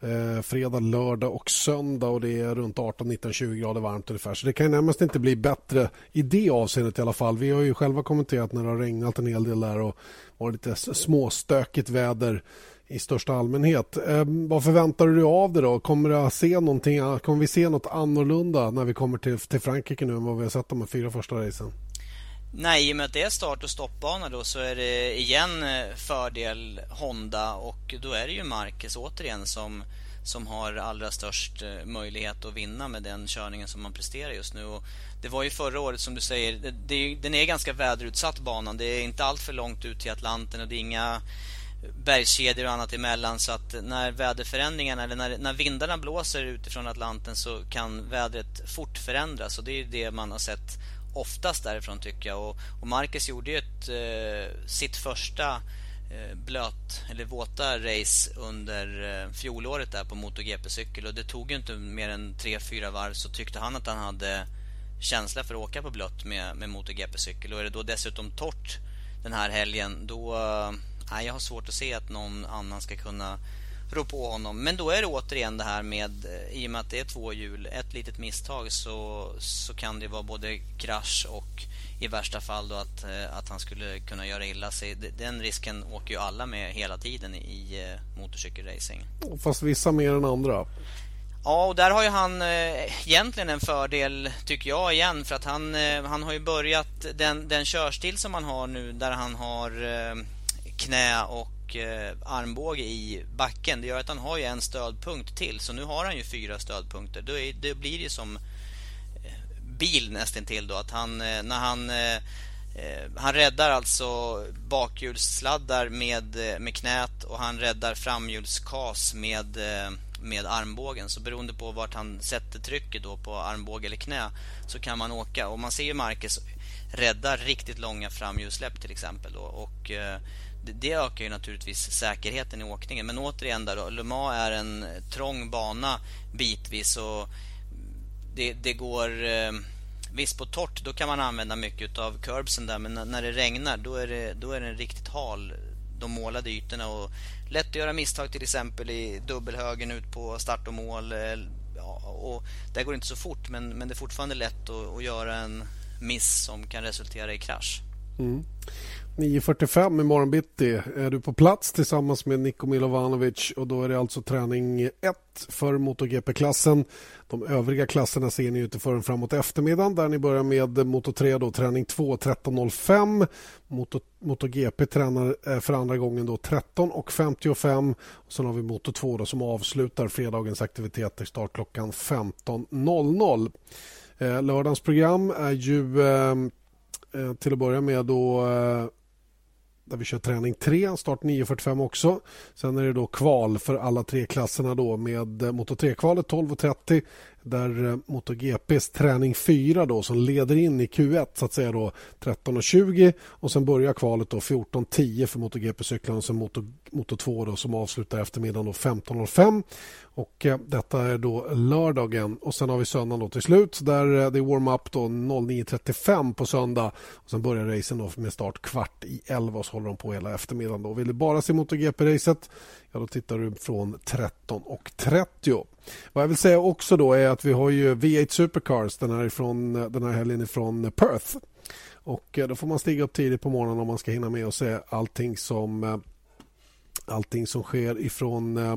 eh, fredag, lördag och söndag och det är runt 18, 19, 20 grader varmt ungefär. Så det kan närmast inte bli bättre i det avseendet i alla fall. Vi har ju själva kommenterat när det har regnat en hel del där och varit lite småstökigt väder i största allmänhet. Eh, vad förväntar du dig av det då? Kommer, det se någonting, kommer vi se något annorlunda när vi kommer till, till Frankrike nu än vad vi har sett de fyra första racen? Nej, i och med att det är start och stoppbana då så är det igen eh, fördel Honda och då är det ju Marquez återigen som, som har allra störst eh, möjlighet att vinna med den körningen som man presterar just nu. Och det var ju förra året som du säger, det, det, den är ganska väderutsatt banan. Det är inte allt för långt ut till Atlanten och det är inga bergskedjor och annat emellan så att när väderförändringarna eller när, när vindarna blåser utifrån Atlanten så kan vädret fort förändras. Och det är det man har sett oftast därifrån tycker jag. Och, och Marcus gjorde ju ett, eh, sitt första eh, blöt eller våta race under eh, fjolåret där på MotoGP-cykel. Och det tog ju inte mer än 3-4 varv så tyckte han att han hade känsla för att åka på blött med, med MotoGP-cykel. Och är det då dessutom torrt den här helgen då eh, nej, jag har svårt att se att någon annan ska kunna rå på honom. Men då är det återigen det här med, eh, i och med att det är två hjul, ett litet misstag så, så kan det vara både krasch och i värsta fall då att, eh, att han skulle kunna göra illa sig. Den risken åker ju alla med hela tiden i eh, motorcykelracing. Fast vissa mer än andra. Ja, och där har ju han eh, egentligen en fördel, tycker jag igen, för att han, eh, han har ju börjat den, den körstil som han har nu där han har eh, knä och eh, armbåge i backen. Det gör att han har ju en stödpunkt till. Så nu har han ju fyra stödpunkter. Då, är, det blir ju som eh, bil nästintill då. Att han, eh, när han eh, han räddar alltså bakhjulssladdar med, med knät och han räddar framhjulskas med, med armbågen. Så beroende på vart han sätter trycket då på armbåge eller knä så kan man åka. Och man ser ju Marcus rädda riktigt långa framhjulssläpp till exempel. Då. Och det ökar ju naturligtvis säkerheten i åkningen. Men återigen där då, Le Mans är en eh, trång bana bitvis och det, det går... Eh, visst på torrt då kan man använda mycket av curbsen där men när det regnar då är det, då är det riktigt hal de målade ytorna och lätt att göra misstag till exempel i dubbelhögen ut på start och mål. Eh, ja, och där går det inte så fort men, men det är fortfarande lätt att, att göra en miss som kan resultera i krasch. Mm. 9.45 imorgon bitti är du på plats tillsammans med Niko Milovanovic och då är det alltså träning 1 för MotoGP-klassen. De övriga klasserna ser ni inte förrän framåt eftermiddagen där ni börjar med Moto3 då, träning 2 13.05. Moto, MotoGP tränar eh, för andra gången då 13.55 och sen har vi Moto2 då som avslutar fredagens aktiviteter start klockan 15.00. Eh, lördagens program är ju eh, eh till att börja med då eh, där vi kör träning 3, start 9.45 också. Sen är det då kval för alla tre klasserna då med Moto 3-kvalet 12.30 där eh, MotoGPs träning 4 då som leder in i Q1 så att säga då 13.20 och sen börjar kvalet då 14.10 för MotoGP-cyklarna och sen Moto, Moto 2 då som avslutar eftermiddagen 15.05 och eh, detta är då lördagen. Och sen har vi söndagen då till slut där eh, det är warm-up då 09.35 på söndag. Och sen börjar racen då med start kvart i 11 och så håller de på hela eftermiddagen då. Vill du bara se MotoGP-racet ja då tittar du från 13.30 vad jag vill säga också då är att vi har ju V8 Supercars den här, ifrån, den här helgen ifrån Perth. Och eh, då får man stiga upp tidigt på morgonen om man ska hinna med och se allting som eh, allting som sker ifrån, eh,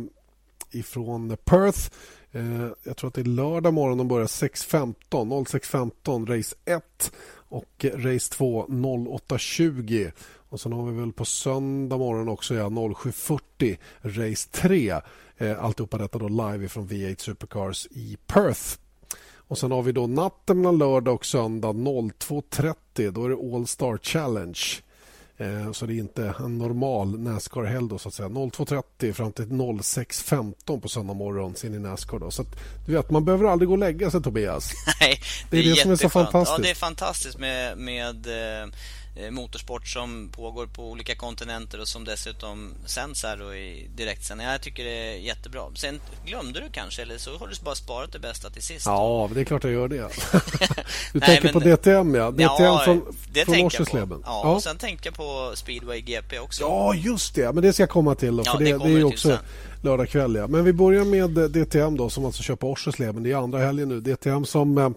ifrån Perth. Eh, jag tror att det är lördag morgon de börjar 6.15, 06.15 race 1 och race 2 08.20. Och sen har vi väl på söndag morgon också ja, 07.40 race 3. Eh, alltihopa detta då live från V8 Supercars i Perth. Och Sen har vi då natten mellan lördag och söndag 02.30. Då är det All Star Challenge. Eh, så det är inte en normal Nascar-helg 02.30 fram till 06.15 på söndag morgon sin i Nascar. Då. Så att, du vet, man behöver aldrig gå och lägga sig Tobias. [LAUGHS] Nej, det är det, det som är så fantastiskt. Ja, det är fantastiskt med, med Eh, motorsport som pågår på olika kontinenter och som dessutom sänds här då i direktsändning. Jag tycker det är jättebra. Sen glömde du kanske, eller så har du bara sparat det bästa till sist. Ja, det är klart jag gör det. [LAUGHS] du Nej, tänker men... på DTM, ja. DTM ja, från, det från Årsesleben. Ja, ja, och sen tänker jag på Speedway GP också. Ja, just det. Men det ska jag komma till. Då, för ja, det, det, är ju också lördag kväll. Ja. Men vi börjar med DTM då, som alltså kör på Årsesleben. Det är andra helgen nu. DTM som eh,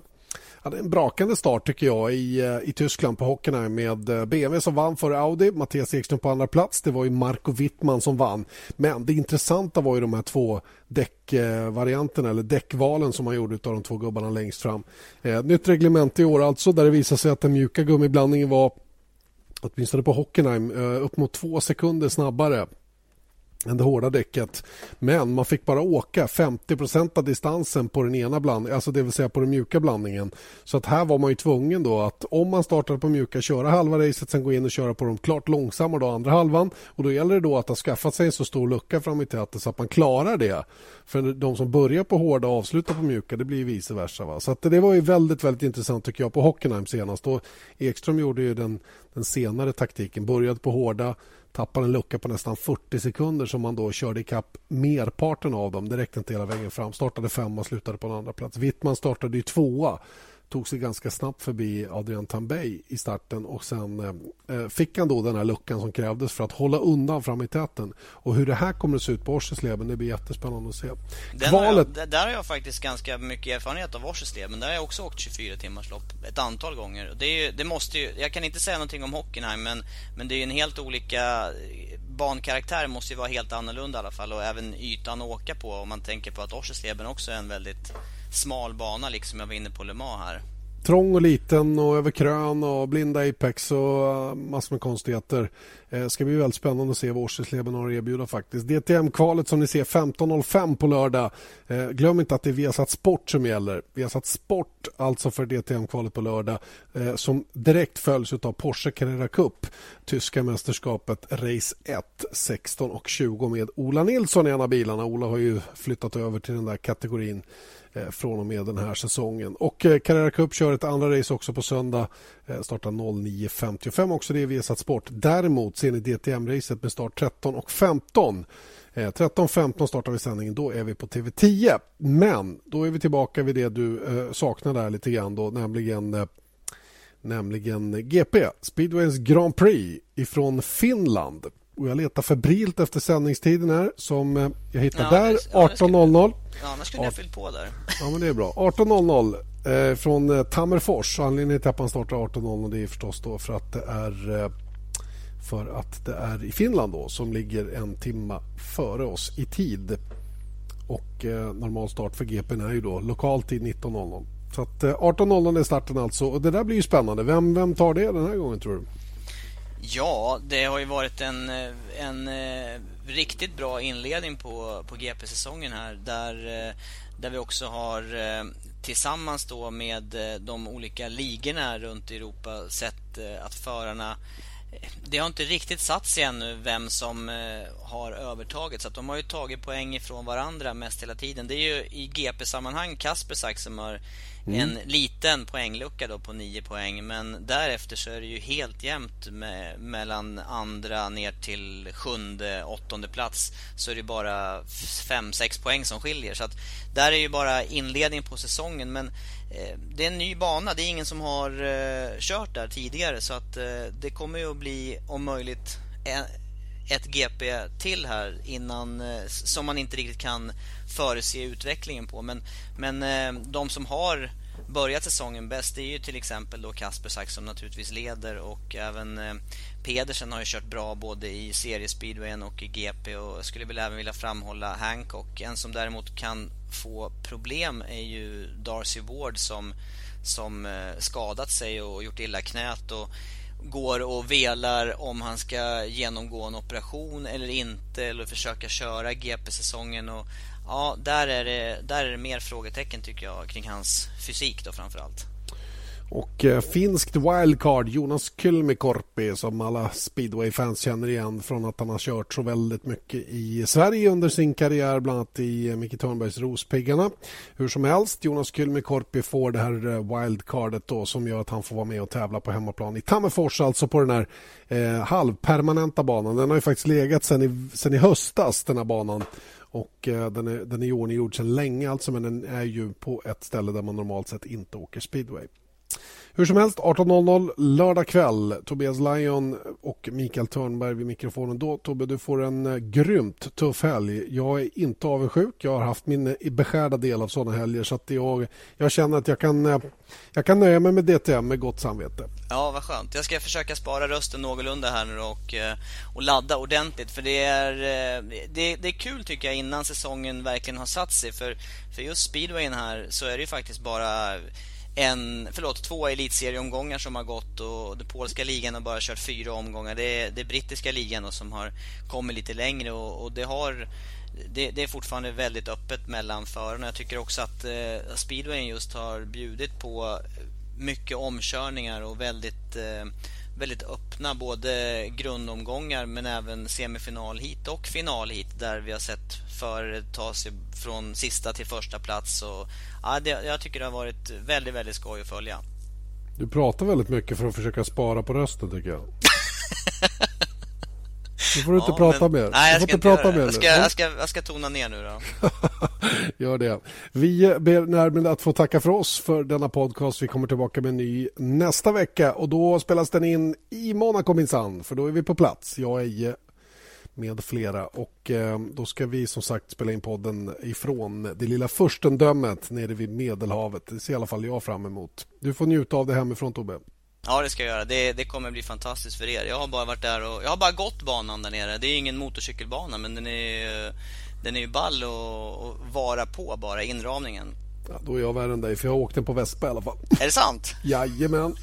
hade en brakande start tycker jag i, eh, i Tyskland på Hockenheim med eh, BMW som vann före Audi, Mattias Ekström på andra plats. Det var ju Marco Wittman som vann. Men det intressanta var ju de här två däckvarianterna eh, eller däckvalen som man gjorde av de två gubbarna längst fram. Eh, nytt reglement i år alltså där det visar sig att den mjuka gummiblandningen var åtminstone på Hockenheim upp mot två sekunder snabbare än det hårda däcket. Men man fick bara åka 50% av distansen på den ena blandningen, alltså det vill säga på den mjuka blandningen. Så att här var man ju tvungen då att om man startade på mjuka köra halva racet sen gå in och köra på de klart långsamma då andra halvan och då gäller det då att ha skaffat sig en så stor lucka fram i täten så att man klarar det. För de som börjar på hårda och avslutar på mjuka det blir vice versa. Va? Så att det var ju väldigt väldigt intressant tycker jag på Hockenheim senast. Och Ekström gjorde ju den, den senare taktiken, började på hårda tappade en lucka på nästan 40 sekunder som man då körde ikapp merparten av dem. Det räckte inte hela vägen fram. Startade femma och slutade på en andra plats. Wittman startade ju tvåa tog sig ganska snabbt förbi Adrian Tambay i starten och sen eh, eh, fick han då den här luckan som krävdes för att hålla undan fram i täten. Och hur det här kommer att se ut på Årsesleben, det blir jättespännande att se. Kvalet... har jag, där har jag faktiskt ganska mycket erfarenhet av Årsesleben. Där har jag också åkt 24 timmars lopp ett antal gånger. Det, är, det måste ju, jag kan inte säga någonting om Hockenheim men, men det är en helt olika bankaraktär måste ju vara helt annorlunda i alla fall och även ytan att åka på om man tänker på att Årsesleben också är en väldigt smal bana liksom jag var inne på Le Mans här. trång och liten och över krön och blinda Apex och eh, massor med konstigheter. Det ska bli väldigt spännande att se vad Årselsleben har att erbjuda faktiskt. DTM-kvalet som ni ser 15.05 på lördag. Eh, glöm inte att det är Viasat Sport som gäller. Viasat Sport alltså för DTM-kvalet på lördag som direkt följs av Porsche Carrera Cup. Tyska mästerskapet Race 1 16 och 20 med Ola Nilsson i en av bilarna. Ola har ju flyttat över till den där kategorin Eh, från och med den här säsongen. Och eh, Carrera Cup kör ett andra race också på söndag. Eh, startar 09.55 också det är Viasat Sport. Däremot ser ni DTM-racet med start 13 och 15. 13.15 startar vi sändningen, då är vi på TV10. Men då är vi tillbaka vid det du saknar där lite grann då, nämligen nämligen GP, Speedways Grand Prix ifrån Finland. Och jag letar febrilt efter sändningstiden här som eh, jag hittar ja, där. 18.00. Ja, annars skulle jag fyllt på där. Ja, men det är bra. 18.00 eh, från eh, Tammerfors. Anledningen till att man startar 18.00 det är förstås då för att det är eh, för att det är i Finland då som ligger en timma före oss i tid. Och eh, normal start för GP är ju då lokal tid 19.00. Så att eh, 18.00 är starten alltså. Och det där blir ju spännande. Vem, vem tar det den här gången tror du? Ja, det har ju varit en, eh, en eh, riktigt bra inledning på, på GP-säsongen här där, eh, där vi också har tillsammans då med de olika ligorna runt i Europa sett att förarna det har inte riktigt satt sig ännu vem som har övertaget. Så att de har ju tagit poäng ifrån varandra mest hela tiden. Det är ju i GP-sammanhang Kasper Kaspersak som har Mm. En liten poänglucka då på 9 poäng men därefter så är det ju helt jämnt med, mellan andra ner till sjunde, åttonde plats så är det bara 5-6 poäng som skiljer så att där är ju bara inledningen på säsongen men eh, det är en ny bana, det är ingen som har eh, kört där tidigare så att eh, det kommer ju att bli om möjligt en, ett GP till här innan eh, som man inte riktigt kan förutse utvecklingen på. Men, men eh, de som har börjat säsongen bäst är ju till exempel då Kasper Sack som naturligtvis leder och även eh, Pedersen har ju kört bra både i seriespeedwayen och i GP och jag skulle väl även vilja framhålla Hancock. En som däremot kan få problem är ju Darcy Ward som, som skadat sig och gjort illa knät och går och velar om han ska genomgå en operation eller inte eller försöka köra GP-säsongen. Och, ja, där är, det, där är det mer frågetecken tycker jag kring hans fysik då framförallt. Och eh, finskt wildcard Jonas Kylmikorpi som alla speedwayfans känner igen från att han har kört så väldigt mycket i Sverige under sin karriär, bland annat i eh, Micke Törnbergs Rospiggarna. Hur som helst, Jonas Kylmikorpi får det här eh, wildcardet då som gör att han får vara med och tävla på hemmaplan i Tammerfors, alltså på den här eh, halvpermanenta banan. Den har ju faktiskt legat sedan i, sedan i höstas, den här banan och eh, den är, den är ordninggjord sedan länge alltså men den är ju på ett ställe där man normalt sett inte åker speedway. Hur som helst, 18.00 lördag kväll. Tobias Lion och Mikael Törnberg vid mikrofonen. Då, Tobbe, du får en eh, grymt tuff helg. Jag är inte avundsjuk. Jag har haft min eh, beskärda del av sådana helger. Så att jag, jag känner att jag kan, eh, jag kan nöja mig med DTM med gott samvete. Ja, vad skönt. Jag ska försöka spara rösten någorlunda här nu och, och ladda ordentligt. För det är, det, det är kul tycker jag innan säsongen verkligen har satt sig. För, för just speedwayen här så är det ju faktiskt bara en, förlåt, två elitserieomgångar som har gått och den polska ligan har bara kört fyra omgångar. Det är, det är brittiska ligan som har kommit lite längre och, och det har det, det, är fortfarande väldigt öppet mellan förarna. Jag tycker också att eh, speedwayen just har bjudit på mycket omkörningar och väldigt eh, väldigt öppna både grundomgångar men även semifinal hit och final hit där vi har sett förare ta sig från sista till första plats. Och, ja, det, jag tycker det har varit väldigt, väldigt skoj att följa. Du pratar väldigt mycket för att försöka spara på rösten tycker jag. [LAUGHS] Nu får du inte ja, prata men... mer. Nej, jag ska inte prata mer jag ska, jag, ska, jag ska tona ner nu då. [LAUGHS] Gör det. Vi ber närmare att få tacka för oss för denna podcast. Vi kommer tillbaka med en ny nästa vecka och då spelas den in i Monaco minsann, för då är vi på plats. Jag, Eje med flera och eh, då ska vi som sagt spela in podden ifrån det lilla furstendömet nere vid Medelhavet. Det ser i alla fall jag fram emot. Du får njuta av det hemifrån Tobbe. Ja, det ska jag göra. Det, det kommer bli fantastiskt för er. Jag har bara varit där och jag har bara gått banan där nere. Det är ingen motorcykelbana, men den är den är ju ball att vara på bara inramningen. Ja, då är jag värre än dig, för jag har åkt den på Vespa i alla fall. Är det sant? Jajamän.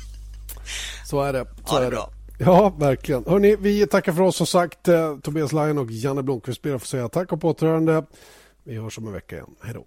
Så är det. Så ja, det är bra. det. Ja, verkligen. Hörrni, vi tackar för oss som sagt. Eh, Tobias Lajen och Janne Blomqvist ber att få säga tack och på återhörande. Vi hörs om en vecka igen. Hej då.